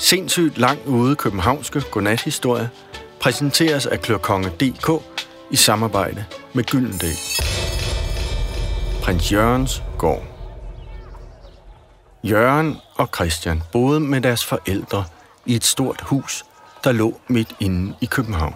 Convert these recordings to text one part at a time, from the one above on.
Sindssygt langt ude københavnske godnathistorie præsenteres af Klørkonge.dk i samarbejde med Gyldendal. Prins Jørgens gård. Jørgen og Christian boede med deres forældre i et stort hus, der lå midt inde i København.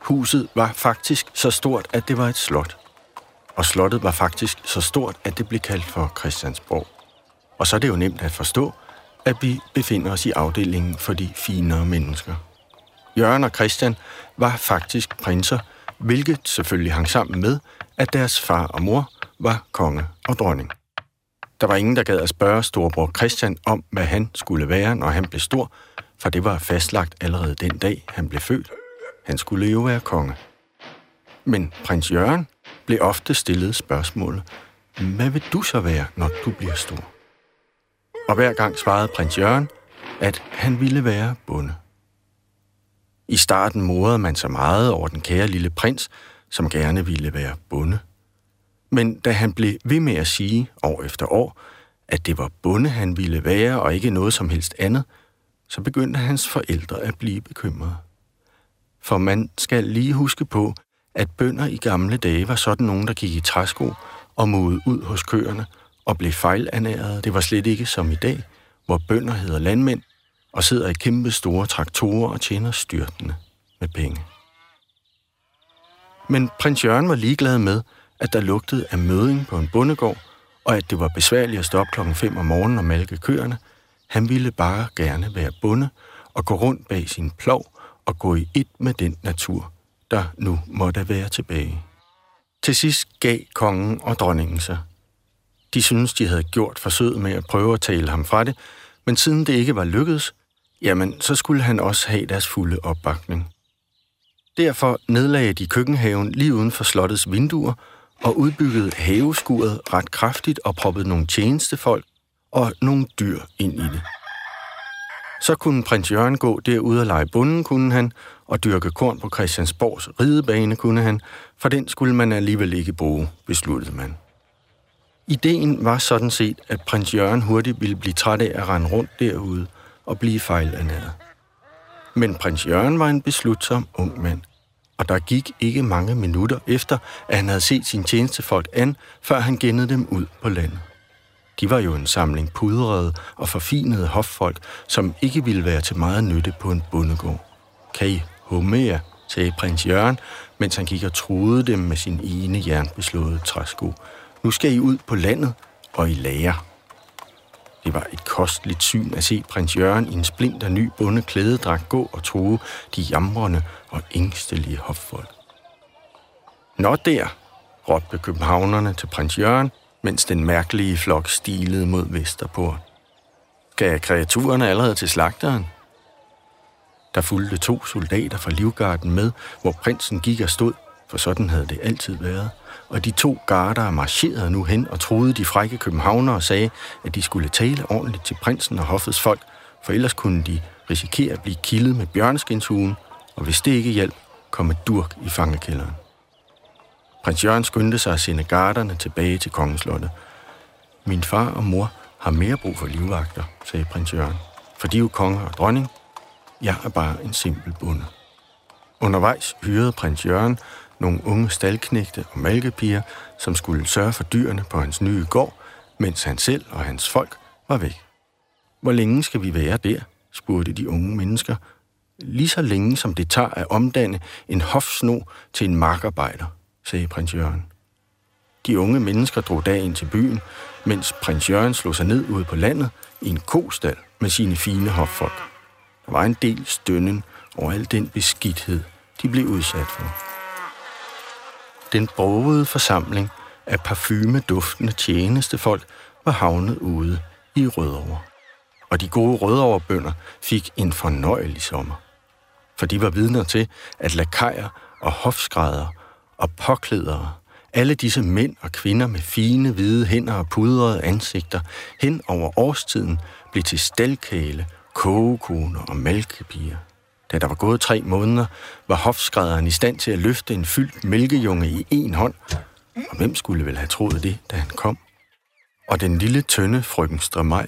Huset var faktisk så stort, at det var et slot. Og slottet var faktisk så stort, at det blev kaldt for Christiansborg. Og så er det jo nemt at forstå, at vi befinder os i afdelingen for de finere mennesker. Jørgen og Christian var faktisk prinser, hvilket selvfølgelig hang sammen med, at deres far og mor var konge og dronning. Der var ingen, der gad at spørge storebror Christian om, hvad han skulle være, når han blev stor, for det var fastlagt allerede den dag, han blev født. Han skulle jo være konge. Men prins Jørgen blev ofte stillet spørgsmålet, hvad vil du så være, når du bliver stor? Og hver gang svarede prins Jørgen, at han ville være bonde. I starten morede man så meget over den kære lille prins, som gerne ville være bonde. Men da han blev ved med at sige år efter år, at det var bonde, han ville være, og ikke noget som helst andet, så begyndte hans forældre at blive bekymrede. For man skal lige huske på, at bønder i gamle dage var sådan nogen, der gik i træsko og modede ud hos køerne og blev fejlernæret. Det var slet ikke som i dag, hvor bønder hedder landmænd og sidder i kæmpe store traktorer og tjener styrtende med penge. Men prins Jørgen var ligeglad med, at der lugtede af møding på en bondegård, og at det var besværligt at stå op klokken 5 om morgenen og malke køerne. Han ville bare gerne være bonde og gå rundt bag sin plov og gå i et med den natur, der nu måtte være tilbage. Til sidst gav kongen og dronningen sig. De syntes, de havde gjort forsøget med at prøve at tale ham fra det, men siden det ikke var lykkedes, jamen så skulle han også have deres fulde opbakning. Derfor nedlagde de køkkenhaven lige uden for slottets vinduer og udbyggede haveskuret ret kraftigt og proppede nogle tjenestefolk og nogle dyr ind i det. Så kunne prins Jørgen gå derud og lege bunden, kunne han, og dyrke korn på Christiansborgs ridebane, kunne han, for den skulle man alligevel ikke bruge, besluttede man. Ideen var sådan set, at prins Jørgen hurtigt ville blive træt af at rende rundt derude og blive fejlernæret. Men prins Jørgen var en beslutsom ung mand, og der gik ikke mange minutter efter, at han havde set sin tjenestefolk an, før han gennede dem ud på landet. De var jo en samling pudrede og forfinede hoffolk, som ikke ville være til meget nytte på en bondegård. Kan I humere, sagde prins Jørgen, mens han gik og truede dem med sin ene jernbeslåede træsko. Nu skal I ud på landet og i lærer. Det var et kostligt syn at se prins Jørgen i en splinter ny bunde klædedragt gå og true de jamrende og ængstelige hoffolk. Nå der, råbte københavnerne til prins Jørgen, mens den mærkelige flok stilede mod Vesterport. Gav kreaturerne allerede til slagteren? Der fulgte to soldater fra livgarden med, hvor prinsen gik og stod, for sådan havde det altid været. Og de to garder marcherede nu hen og troede de frække københavnere og sagde, at de skulle tale ordentligt til prinsen og hoffets folk, for ellers kunne de risikere at blive kildet med bjørneskinshugen, og hvis det ikke hjalp, komme durk i fangekælderen. Prins Jørgen skyndte sig at sende garderne tilbage til kongeslottet. Min far og mor har mere brug for livvagter, sagde prins Jørgen. For de er jo konge og dronning. Jeg er bare en simpel bonde. Undervejs hyrede prins Jørgen nogle unge staldknægte og malkepiger, som skulle sørge for dyrene på hans nye gård, mens han selv og hans folk var væk. Hvor længe skal vi være der? spurgte de unge mennesker. Lige så længe som det tager at omdanne en hofsno til en markarbejder, sagde prins Jørgen. De unge mennesker drog dagen til byen, mens prins Jørgen slog sig ned ude på landet i en kostal med sine fine hoffolk. Der var en del stønnen over al den beskidthed, de blev udsat for. Den brogede forsamling af parfumeduftende tjenestefolk var havnet ude i Rødovre. Og de gode Rødovrebønder fik en fornøjelig sommer. For de var vidner til, at lakajer og hofskrædder og påklædere, alle disse mænd og kvinder med fine hvide hænder og pudrede ansigter hen over årstiden blev til stelkæle, kogekoner og mælkepiger. Da der var gået tre måneder, var hofskrædderen i stand til at løfte en fyldt mælkejunge i en hånd. Og hvem skulle vel have troet det, da han kom? Og den lille tynde frøken Strømaj,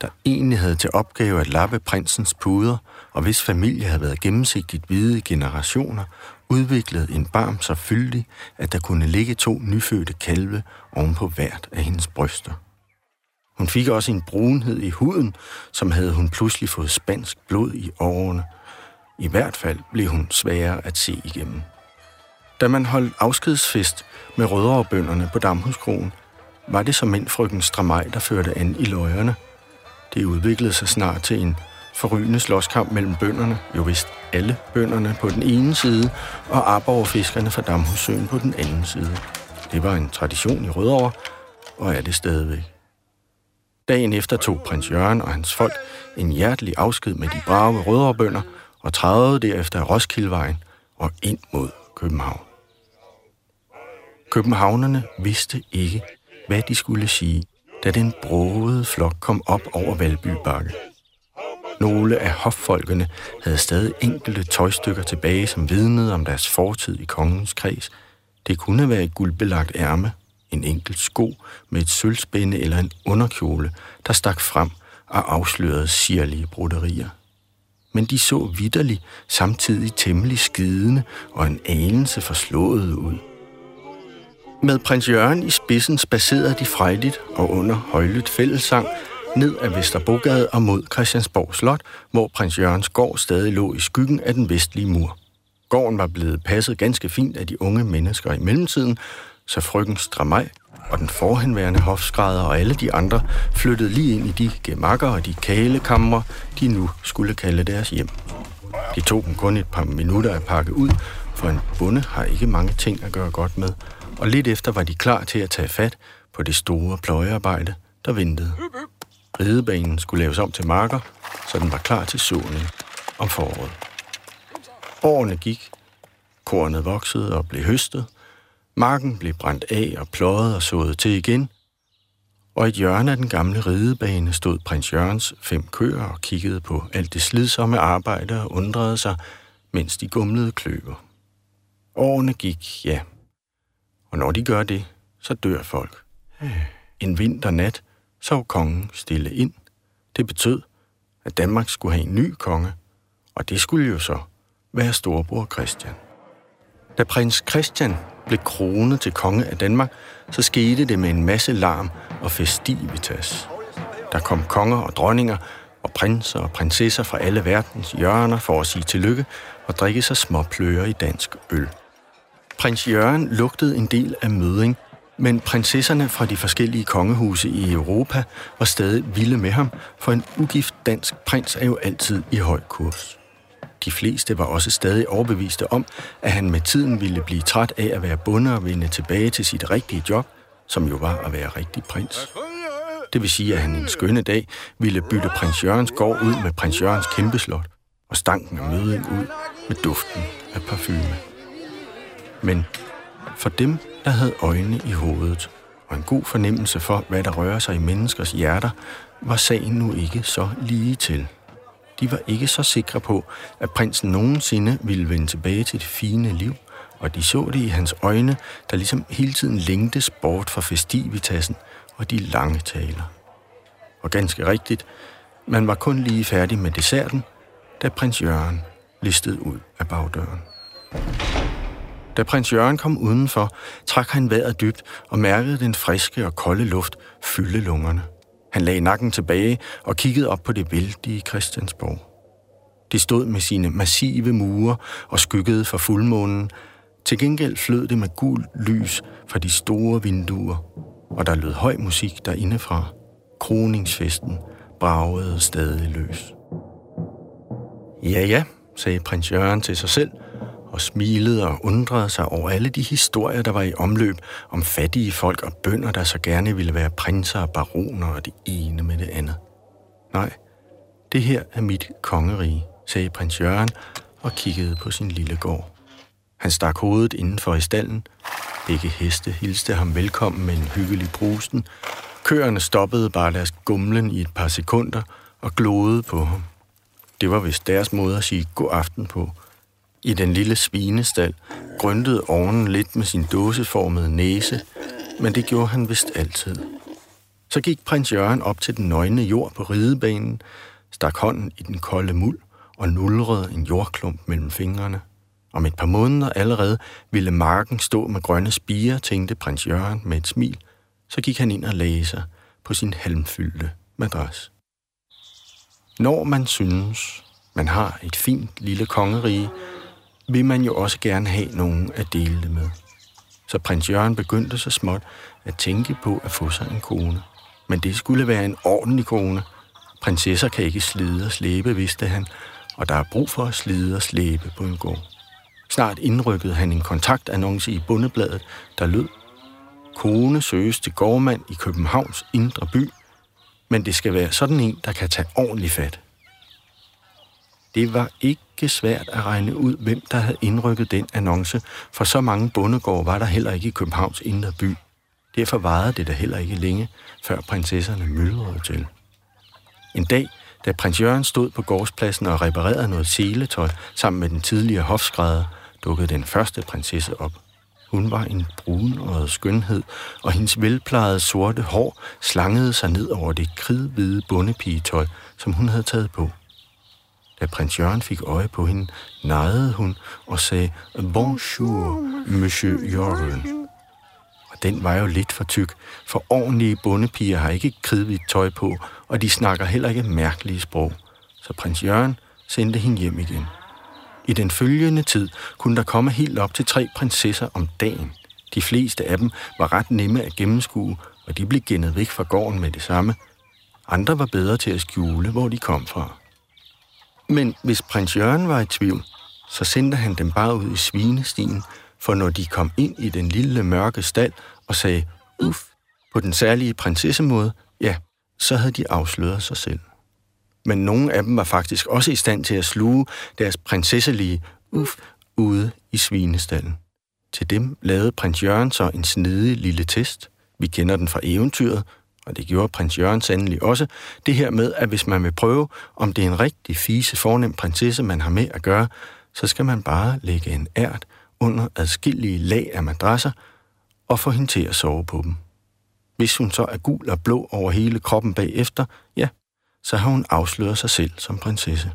der egentlig havde til opgave at lappe prinsens puder, og hvis familie havde været gennemsigtigt hvide generationer, udviklede en barm så fyldig, at der kunne ligge to nyfødte kalve oven på hvert af hendes bryster. Hun fik også en brunhed i huden, som havde hun pludselig fået spansk blod i årene. I hvert fald blev hun sværere at se igennem. Da man holdt afskedsfest med rødderebønderne på Damhuskroen, var det som en frøken Stramaj, der førte an i løjerne. Det udviklede sig snart til en forrygende slåskamp mellem bønderne, jo vist alle bønderne på den ene side, og Aaborgøfiskerne fra Damhussøen på den anden side. Det var en tradition i Rødovre, og er det stadigvæk. Dagen efter tog prins Jørgen og hans folk en hjertelig afsked med de brave rødovrebønder og trædede derefter Roskildevejen og ind mod København. Københavnerne vidste ikke, hvad de skulle sige, da den broede flok kom op over Valby Bakke. Nogle af hoffolkene havde stadig enkelte tøjstykker tilbage, som vidnede om deres fortid i kongens kreds. Det kunne være et guldbelagt ærme, en enkelt sko med et sølvspænde eller en underkjole, der stak frem og afslørede sirlige broderier. Men de så vidderlig samtidig temmelig skidende og en anelse forslået ud. Med prins Jørgen i spidsen spacerede de frejligt og under højlydt fællesang ned ad Vesterbrogade og mod Christiansborg Slot, hvor prins Jørgens gård stadig lå i skyggen af den vestlige mur. Gården var blevet passet ganske fint af de unge mennesker i mellemtiden, så frøken Stramaj og den forhenværende hofskrædder og alle de andre flyttede lige ind i de gemakker og de kælekamre, de nu skulle kalde deres hjem. De tog dem kun et par minutter at pakke ud, for en bonde har ikke mange ting at gøre godt med, og lidt efter var de klar til at tage fat på det store pløjearbejde, der ventede. Ridebanen skulle laves om til marker, så den var klar til såning om foråret. Årene gik, kornet voksede og blev høstet, marken blev brændt af og pløjet og sået til igen, og i et hjørne af den gamle ridebane stod prins Jørgens fem køer og kiggede på alt det slidsomme arbejde og undrede sig, mens de gumlede kløver. Årene gik, ja. Og når de gør det, så dør folk. En vinternat sov kongen stille ind. Det betød, at Danmark skulle have en ny konge, og det skulle jo så være storbror Christian. Da prins Christian blev kronet til konge af Danmark, så skete det med en masse larm og festivitas. Der kom konger og dronninger og prinser og prinsesser fra alle verdens hjørner for at sige tillykke og drikke sig små pløger i dansk øl. Prins Jørgen lugtede en del af møding, men prinsesserne fra de forskellige kongehuse i Europa var stadig vilde med ham, for en ugift dansk prins er jo altid i høj kurs. De fleste var også stadig overbeviste om, at han med tiden ville blive træt af at være bonde og vende tilbage til sit rigtige job, som jo var at være rigtig prins. Det vil sige, at han en skønne dag ville bytte prins Jørgens gård ud med prins Jørgens kæmpeslot og stanken af møden ud med duften af parfume. Men for dem, der havde øjne i hovedet og en god fornemmelse for, hvad der rører sig i menneskers hjerter, var sagen nu ikke så lige til. De var ikke så sikre på, at prinsen nogensinde ville vende tilbage til det fine liv, og de så det i hans øjne, der ligesom hele tiden længtes bort fra festivitassen og de lange taler. Og ganske rigtigt, man var kun lige færdig med desserten, da prins Jørgen listede ud af bagdøren. Da prins Jørgen kom udenfor, trak han vejret dybt og mærkede den friske og kolde luft fylde lungerne. Han lagde nakken tilbage og kiggede op på det vældige Christiansborg. Det stod med sine massive mure og skyggede for fuldmånen. Til gengæld flød det med gul lys fra de store vinduer, og der lød høj musik derindefra. Kroningsfesten bragede stadig løs. Ja, ja, sagde prins Jørgen til sig selv – og smilede og undrede sig over alle de historier, der var i omløb om fattige folk og bønder, der så gerne ville være prinser og baroner og det ene med det andet. Nej, det her er mit kongerige, sagde prins Jørgen og kiggede på sin lille gård. Han stak hovedet indenfor i stallen. Begge heste hilste ham velkommen med en hyggelig brusen. Køerne stoppede bare deres gumlen i et par sekunder og glodede på ham. Det var vist deres måde at sige god aften på – i den lille svinestal grøntede ovnen lidt med sin dåseformede næse, men det gjorde han vist altid. Så gik prins Jørgen op til den nøgne jord på ridebanen, stak hånden i den kolde muld og nulrede en jordklump mellem fingrene. Om et par måneder allerede ville marken stå med grønne spiger, tænkte prins Jørgen med et smil. Så gik han ind og lagde sig på sin halmfyldte madras. Når man synes, man har et fint lille kongerige, vil man jo også gerne have nogen at dele det med. Så prins Jørgen begyndte så småt at tænke på at få sig en kone. Men det skulle være en ordentlig kone. Prinsesser kan ikke slide og slæbe, vidste han, og der er brug for at slide og slæbe på en gård. Snart indrykkede han en kontaktannonce i bundebladet, der lød Kone søges til gårdmand i Københavns indre by, men det skal være sådan en, der kan tage ordentlig fat. Det var ikke svært at regne ud, hvem der havde indrykket den annonce, for så mange bondegård var der heller ikke i Københavns indre by. Derfor varede det da heller ikke længe, før prinsesserne myldrede til. En dag, da prins Jørgen stod på gårdspladsen og reparerede noget seletøj sammen med den tidligere hofskrædder, dukkede den første prinsesse op. Hun var en og skønhed, og hendes velplejede sorte hår slangede sig ned over det kridhvide bundepigetøj, som hun havde taget på. Da prins Jørgen fik øje på hende, nejede hun og sagde, Bonjour, monsieur Jørgen. Og den var jo lidt for tyk, for ordentlige bundepiger har ikke kridhvidt tøj på, og de snakker heller ikke mærkelige sprog. Så prins Jørgen sendte hende hjem igen. I den følgende tid kunne der komme helt op til tre prinsesser om dagen. De fleste af dem var ret nemme at gennemskue, og de blev gennet væk fra gården med det samme. Andre var bedre til at skjule, hvor de kom fra. Men hvis prins Jørgen var i tvivl, så sendte han dem bare ud i svinestien, for når de kom ind i den lille mørke stald og sagde uff på den særlige prinsessemåde, ja, så havde de afsløret sig selv men nogle af dem var faktisk også i stand til at sluge deres prinsesselige uff ude i svinestallen. Til dem lavede prins Jørgen så en snedig lille test. Vi kender den fra eventyret, og det gjorde prins Jørgen sandelig også. Det her med, at hvis man vil prøve, om det er en rigtig fise fornem prinsesse, man har med at gøre, så skal man bare lægge en ært under adskillige lag af madrasser og få hende til at sove på dem. Hvis hun så er gul og blå over hele kroppen bagefter, ja, så har hun afsløret sig selv som prinsesse.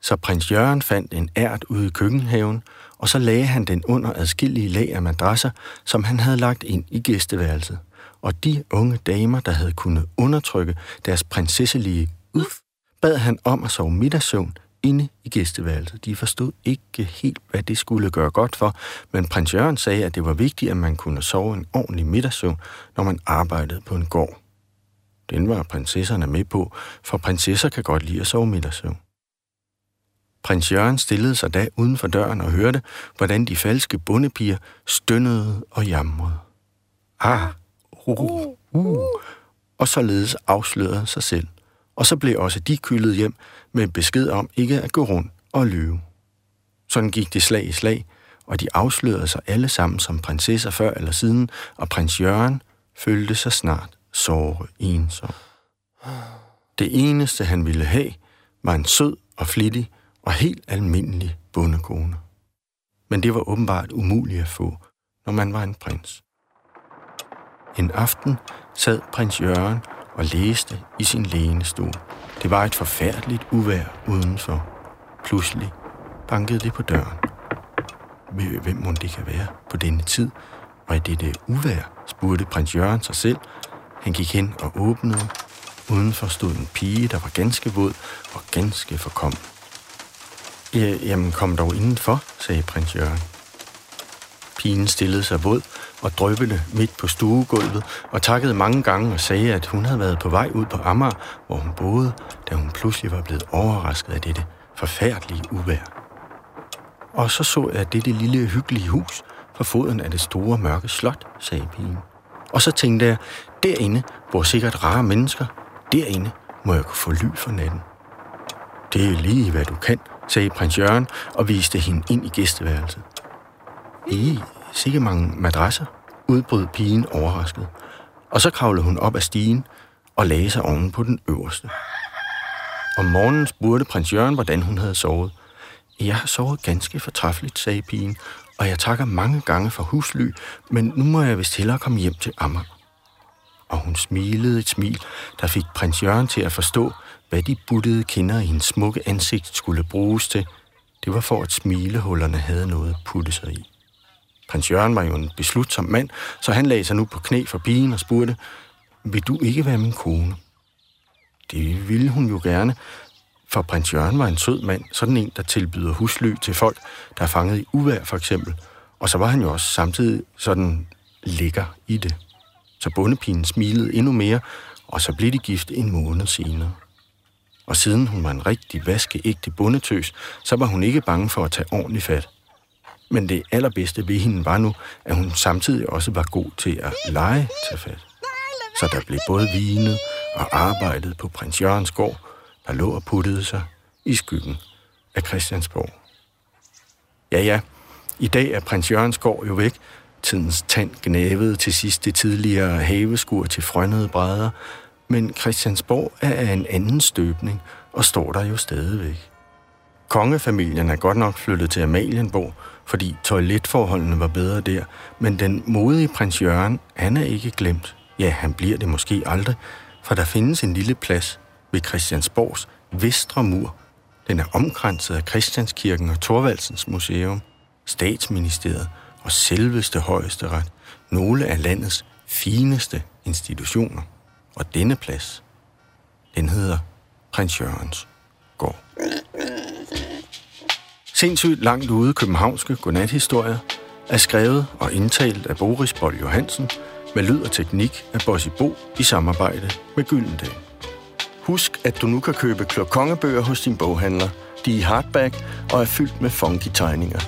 Så prins Jørgen fandt en ært ude i køkkenhaven, og så lagde han den under adskillige lag af madrasser, som han havde lagt ind i gæsteværelset. Og de unge damer, der havde kunnet undertrykke deres prinsesselige uff, bad han om at sove middagssøvn inde i gæsteværelset. De forstod ikke helt, hvad det skulle gøre godt for, men prins Jørgen sagde, at det var vigtigt, at man kunne sove en ordentlig middagssøvn, når man arbejdede på en gård. Den var prinsesserne med på, for prinsesser kan godt lide at sove middagssøvn. Prins Jørgen stillede sig da uden for døren og hørte, hvordan de falske bundepiger stønnede og jamrede. Ah, Uh, uh, uh, og således afslørede sig selv. Og så blev også de kyldet hjem med besked om ikke at gå rundt og lyve. Sådan gik det slag i slag, og de afslørede sig alle sammen som prinsesser før eller siden, og prins Jørgen følte sig snart såre ensom. Det eneste, han ville have, var en sød og flittig og helt almindelig bondekone. Men det var åbenbart umuligt at få, når man var en prins. En aften sad prins Jørgen og læste i sin lænestol. Det var et forfærdeligt uvær udenfor. Pludselig bankede det på døren. Hvem må det kan være på denne tid? Og i dette uvær, spurgte prins Jørgen sig selv, han gik hen og åbnede. Udenfor stod en pige, der var ganske våd og ganske forkommen. Ja, jamen, kom dog indenfor, sagde prins Jørgen. Pigen stillede sig våd og drøbende midt på stuegulvet og takkede mange gange og sagde, at hun havde været på vej ud på Amager, hvor hun boede, da hun pludselig var blevet overrasket af dette forfærdelige uvær. Og så så jeg dette lille hyggelige hus for foden af det store mørke slot, sagde pigen. Og så tænkte jeg, derinde bor sikkert rare mennesker. Derinde må jeg kunne få ly for natten. Det er lige hvad du kan, sagde prins Jørgen og viste hende ind i gæsteværelset. I sikke mange madrasser, udbrød pigen overrasket. Og så kravlede hun op ad stigen og lagde sig oven på den øverste. Om morgenen spurgte prins Jørgen, hvordan hun havde sovet. Jeg har sovet ganske fortræffeligt, sagde pigen, og jeg takker mange gange for husly, men nu må jeg vist hellere komme hjem til Amager. og hun smilede et smil, der fik prins Jørgen til at forstå, hvad de buttede kinder i hendes smukke ansigt skulle bruges til. Det var for, at smilehullerne havde noget at putte sig i. Prins Jørgen var jo en beslutsom mand, så han lagde sig nu på knæ for pigen og spurgte, vil du ikke være min kone? Det ville hun jo gerne, for prins Jørgen var en sød mand, sådan en, der tilbyder husly til folk, der er fanget i uvær for eksempel. Og så var han jo også samtidig sådan lækker i det. Så bondepigen smilede endnu mere, og så blev de gift en måned senere. Og siden hun var en rigtig vaskeægte bondetøs, så var hun ikke bange for at tage ordentligt fat. Men det allerbedste ved hende var nu, at hun samtidig også var god til at lege til fat. Så der blev både vinet og arbejdet på prins Jørgens gård, der lå og puttede sig i skyggen af Christiansborg. Ja, ja, i dag er prins Jørgens gård jo væk. Tidens tand gnævede til sidst det tidligere haveskur til frønnede brædder, men Christiansborg er af en anden støbning og står der jo stadigvæk. Kongefamilien er godt nok flyttet til Amalienborg, fordi toiletforholdene var bedre der, men den modige prins Jørgen, han er ikke glemt. Ja, han bliver det måske aldrig, for der findes en lille plads ved Christiansborgs vestre mur. Den er omkranset af Christianskirken og Torvaldsens Museum, Statsministeriet og selveste højesteret, nogle af landets fineste institutioner. Og denne plads, den hedder Prins Jørgens Gård. Sindssygt langt ude københavnske godnathistorier er skrevet og indtalt af Boris Bold Johansen med lyd og teknik af Bossy Bo i samarbejde med Gyldendal. Husk, at du nu kan købe klokongebøger hos din boghandler. De er i hardback og er fyldt med funky tegninger.